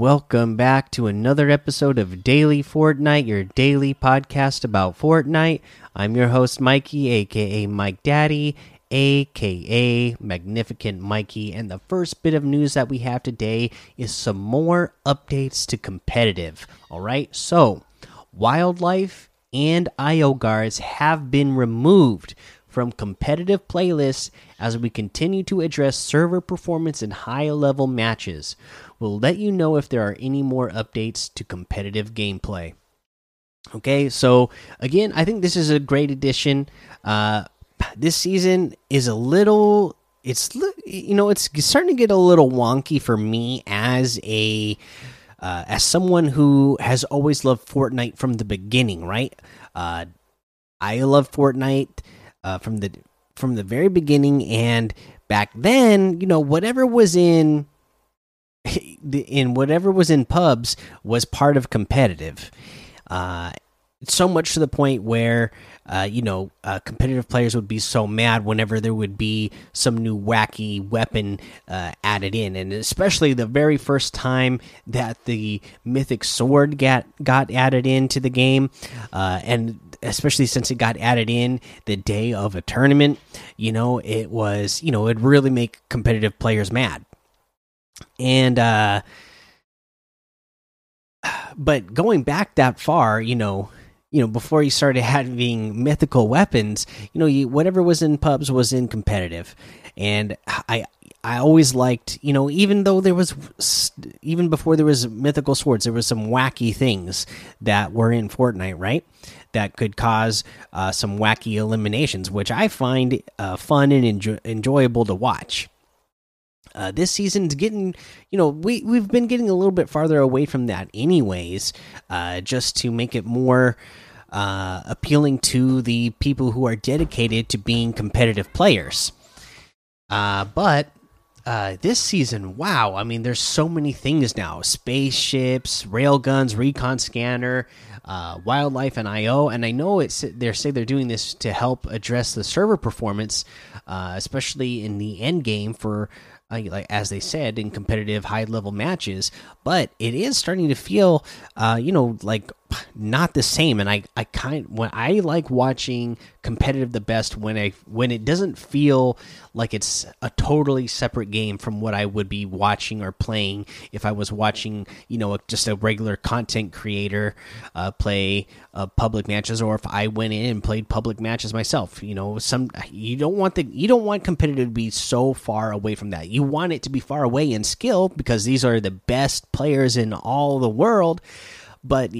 Welcome back to another episode of Daily Fortnite, your daily podcast about Fortnite. I'm your host, Mikey, aka Mike Daddy, aka Magnificent Mikey. And the first bit of news that we have today is some more updates to competitive. All right, so wildlife and IO guards have been removed from competitive playlists as we continue to address server performance in high level matches. We'll let you know if there are any more updates to competitive gameplay. Okay, so again, I think this is a great addition. Uh, this season is a little, it's you know, it's starting to get a little wonky for me as a uh, as someone who has always loved Fortnite from the beginning. Right, uh, I love Fortnite uh, from the from the very beginning, and back then, you know, whatever was in in whatever was in pubs was part of competitive. Uh, so much to the point where uh, you know uh, competitive players would be so mad whenever there would be some new wacky weapon uh, added in, and especially the very first time that the mythic sword got got added into the game, uh, and especially since it got added in the day of a tournament, you know it was you know it really make competitive players mad, and uh, but going back that far, you know you know before you started having mythical weapons you know you, whatever was in pubs was in competitive. And i i always liked you know even though there was even before there was mythical swords there was some wacky things that were in fortnite right? That could cause uh, some wacky eliminations which i find uh, fun and enjoy enjoyable to watch uh, this season's getting, you know, we we've been getting a little bit farther away from that, anyways. Uh, just to make it more uh, appealing to the people who are dedicated to being competitive players. Uh, but uh, this season, wow! I mean, there's so many things now: spaceships, railguns, recon scanner, uh, wildlife, and IO. And I know it's they say they're doing this to help address the server performance, especially in the end game for like as they said in competitive high level matches but it is starting to feel uh, you know like not the same and i i kind when i like watching competitive the best when i when it doesn't feel like it's a totally separate game from what i would be watching or playing if i was watching you know just a regular content creator uh, play uh, public matches or if i went in and played public matches myself you know some you don't want the you don't want competitive to be so far away from that. You want it to be far away in skill because these are the best players in all the world but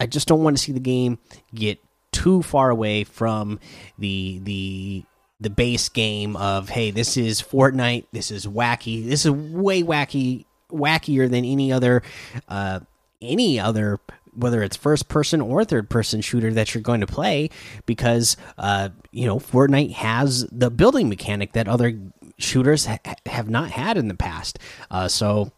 I just don't want to see the game get too far away from the the the base game of hey, this is Fortnite, this is wacky, this is way wacky, wackier than any other uh, any other whether it's first person or third person shooter that you're going to play because uh, you know Fortnite has the building mechanic that other shooters ha have not had in the past. Uh, so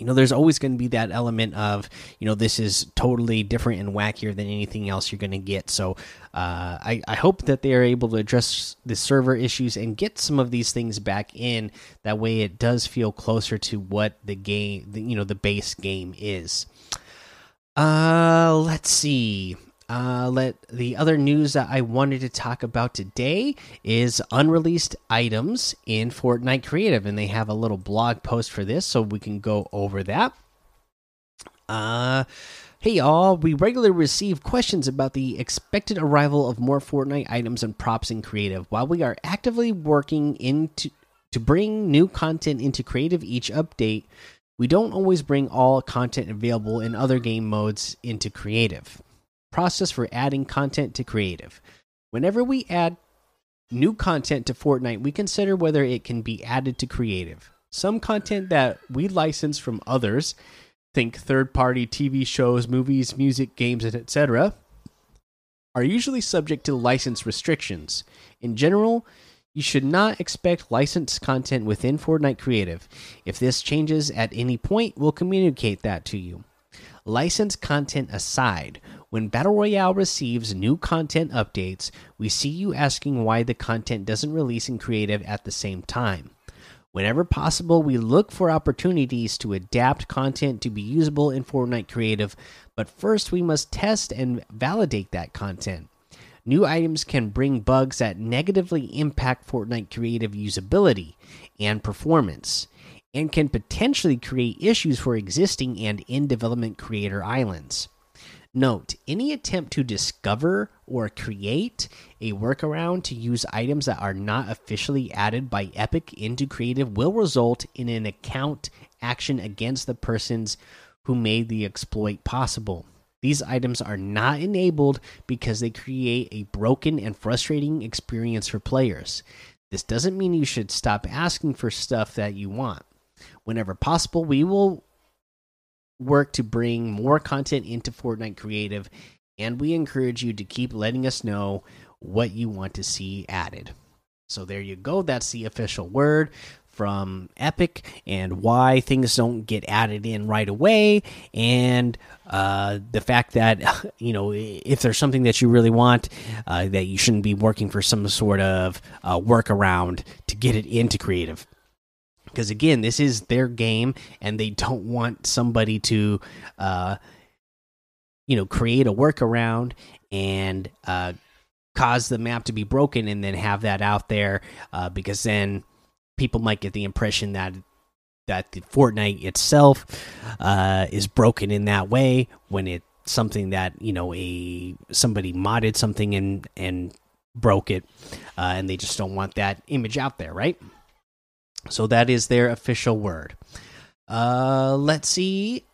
you know there's always going to be that element of you know this is totally different and wackier than anything else you're going to get. So uh, I, I hope that they are able to address the server issues and get some of these things back in. That way it does feel closer to what the game the, you know the base game is. Uh let's see uh, let the other news that I wanted to talk about today is unreleased items in Fortnite Creative, and they have a little blog post for this, so we can go over that. Uh, hey y'all, we regularly receive questions about the expected arrival of more Fortnite items and props in Creative. While we are actively working into to bring new content into Creative each update, we don't always bring all content available in other game modes into Creative process for adding content to creative. Whenever we add new content to Fortnite, we consider whether it can be added to creative. Some content that we license from others, think third party TV shows, movies, music, games, etc., are usually subject to license restrictions. In general, you should not expect licensed content within Fortnite Creative. If this changes at any point, we'll communicate that to you. Licensed content aside, when Battle Royale receives new content updates, we see you asking why the content doesn't release in creative at the same time. Whenever possible, we look for opportunities to adapt content to be usable in Fortnite Creative, but first we must test and validate that content. New items can bring bugs that negatively impact Fortnite Creative usability and performance, and can potentially create issues for existing and in development creator islands. Note any attempt to discover or create a workaround to use items that are not officially added by Epic into Creative will result in an account action against the persons who made the exploit possible. These items are not enabled because they create a broken and frustrating experience for players. This doesn't mean you should stop asking for stuff that you want. Whenever possible, we will work to bring more content into Fortnite Creative, and we encourage you to keep letting us know what you want to see added. So there you go. That's the official word from Epic and why things don't get added in right away, and uh, the fact that you know if there's something that you really want, uh, that you shouldn't be working for some sort of uh, workaround to get it into creative because again this is their game and they don't want somebody to uh you know create a workaround and uh cause the map to be broken and then have that out there uh because then people might get the impression that that the Fortnite itself uh is broken in that way when it's something that you know a somebody modded something and and broke it uh, and they just don't want that image out there right so that is their official word. Uh, let's see.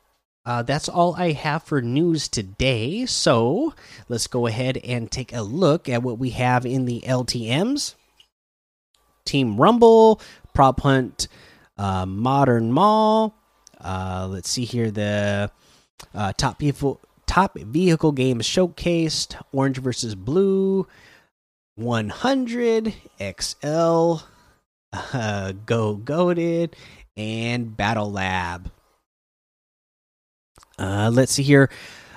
Uh, that's all I have for news today. So let's go ahead and take a look at what we have in the LTMs. Team Rumble, Prop Hunt, uh, Modern Mall. Uh, let's see here the uh, top vehicle top vehicle games showcased: Orange versus Blue, 100 XL uh, Go Goated, and Battle Lab. Uh, let's see here.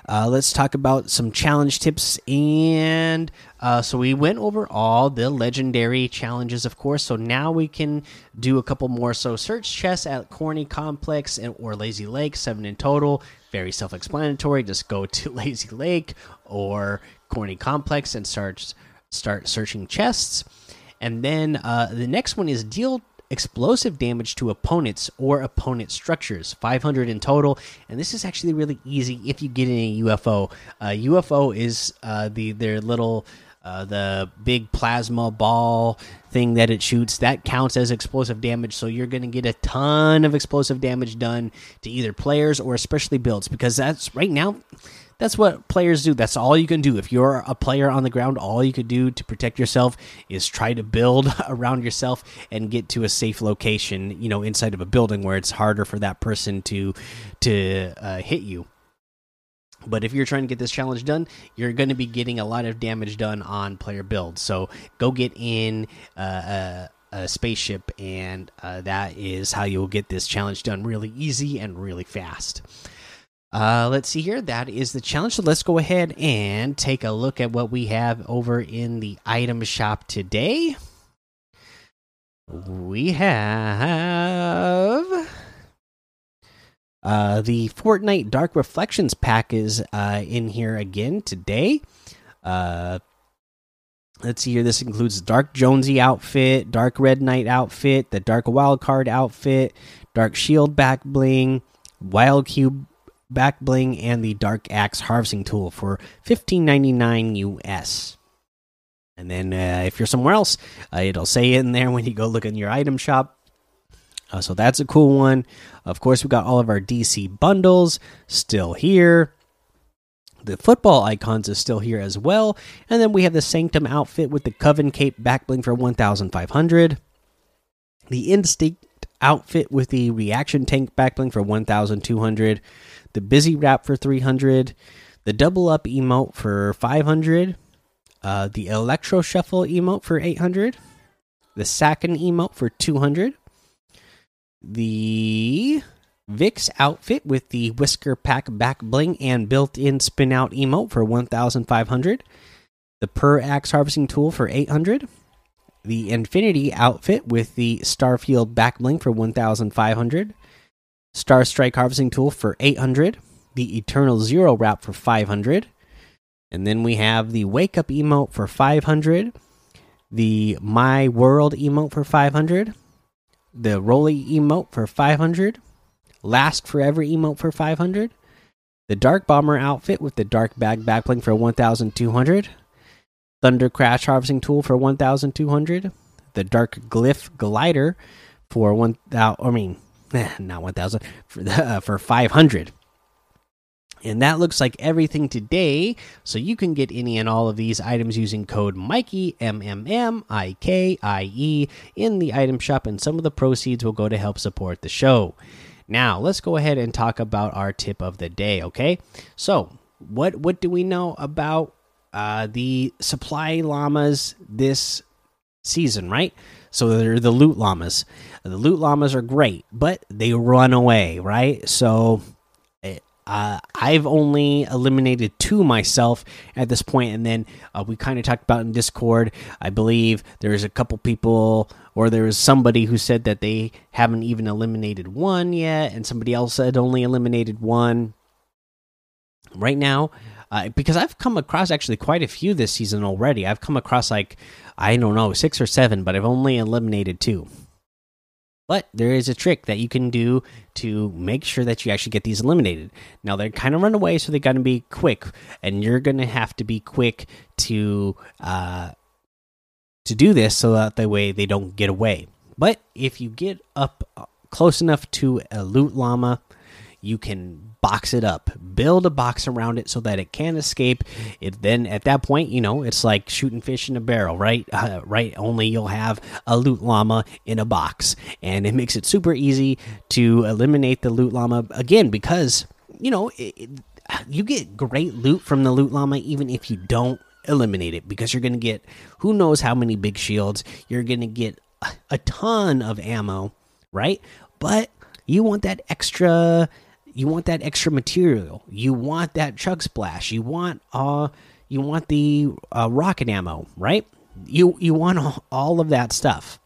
Uh, let's talk about some challenge tips. And uh, so we went over all the legendary challenges, of course. So now we can do a couple more. So search chests at Corny Complex and, or Lazy Lake, seven in total. Very self explanatory. Just go to Lazy Lake or Corny Complex and start, start searching chests. And then uh, the next one is deal explosive damage to opponents or opponent structures 500 in total. And this is actually really easy if you get in a ufo uh, ufo is uh, the their little uh, the big plasma ball thing that it shoots that counts as explosive damage so you're going to get a ton of explosive damage done to either players or especially builds because that's right now that's what players do. That's all you can do. If you're a player on the ground, all you could do to protect yourself is try to build around yourself and get to a safe location, you know, inside of a building where it's harder for that person to to uh, hit you. But if you're trying to get this challenge done, you're going to be getting a lot of damage done on player builds. So go get in uh, a, a, spaceship, and uh, that is how you will get this challenge done really easy and really fast. Uh, let's see here. That is the challenge. So let's go ahead and take a look at what we have over in the item shop today. We have uh, the Fortnite Dark Reflections pack is uh, in here again today. Uh, let's see here. This includes Dark Jonesy outfit, Dark Red Knight outfit, the Dark Wildcard outfit, Dark Shield back bling, Wild Cube back bling and the dark axe harvesting tool for 15.99 us and then uh, if you're somewhere else uh, it'll say in there when you go look in your item shop uh, so that's a cool one. Of course we got all of our dc bundles still here. The football icons is still here as well. And then we have the sanctum outfit with the coven cape back bling for 1500 the instinct outfit with the reaction tank back bling for 1200 the busy wrap for 300 the double up emote for 500 uh, the electro shuffle emote for 800 the Sakin emote for 200 the Vix outfit with the whisker pack back bling and built-in spin out emote for 1500 the per axe harvesting tool for 800 the Infinity outfit with the Starfield back bling for 1,500. Star Strike harvesting tool for 800. The Eternal Zero wrap for 500. And then we have the Wake Up emote for 500. The My World emote for 500. The Roly emote for 500. Last Forever emote for 500. The Dark Bomber outfit with the Dark Bag backbling for 1,200. Thunder Crash harvesting tool for 1,200. The Dark Glyph glider for 1,000. I mean, not 1,000 for uh, for 500. And that looks like everything today. So you can get any and all of these items using code Mikey M M M I K I E in the item shop, and some of the proceeds will go to help support the show. Now let's go ahead and talk about our tip of the day. Okay, so what what do we know about uh, the supply llamas this season? Right, so they're the loot llamas. The loot llamas are great, but they run away. Right, so uh, I've only eliminated two myself at this point, and then uh, we kind of talked about in Discord. I believe there's a couple people, or there was somebody who said that they haven't even eliminated one yet, and somebody else had only eliminated one. Right now, uh, because I've come across actually quite a few this season already. I've come across like I don't know six or seven, but I've only eliminated two. But there is a trick that you can do to make sure that you actually get these eliminated. Now they're kind of run away, so they got to be quick, and you're going to have to be quick to uh, to do this, so that the way they don't get away. But if you get up uh, close enough to a loot llama, you can box it up build a box around it so that it can escape. It then at that point you know it's like shooting fish in a barrel right? Uh, right only you'll have a loot llama in a box. And it makes it super easy to eliminate the loot llama again because you know it, it, you get great loot from the loot llama even if you don't eliminate it because you're going to get who knows how many big shields. You're going to get a, a ton of ammo right? But you want that extra you want that extra material. You want that chug splash. You want uh you want the uh, rocket ammo, right? You you want all of that stuff.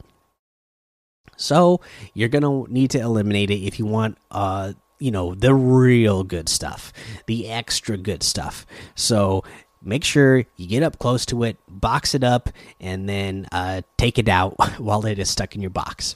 So you're gonna need to eliminate it if you want uh you know the real good stuff, the extra good stuff. So make sure you get up close to it, box it up, and then uh, take it out while it is stuck in your box.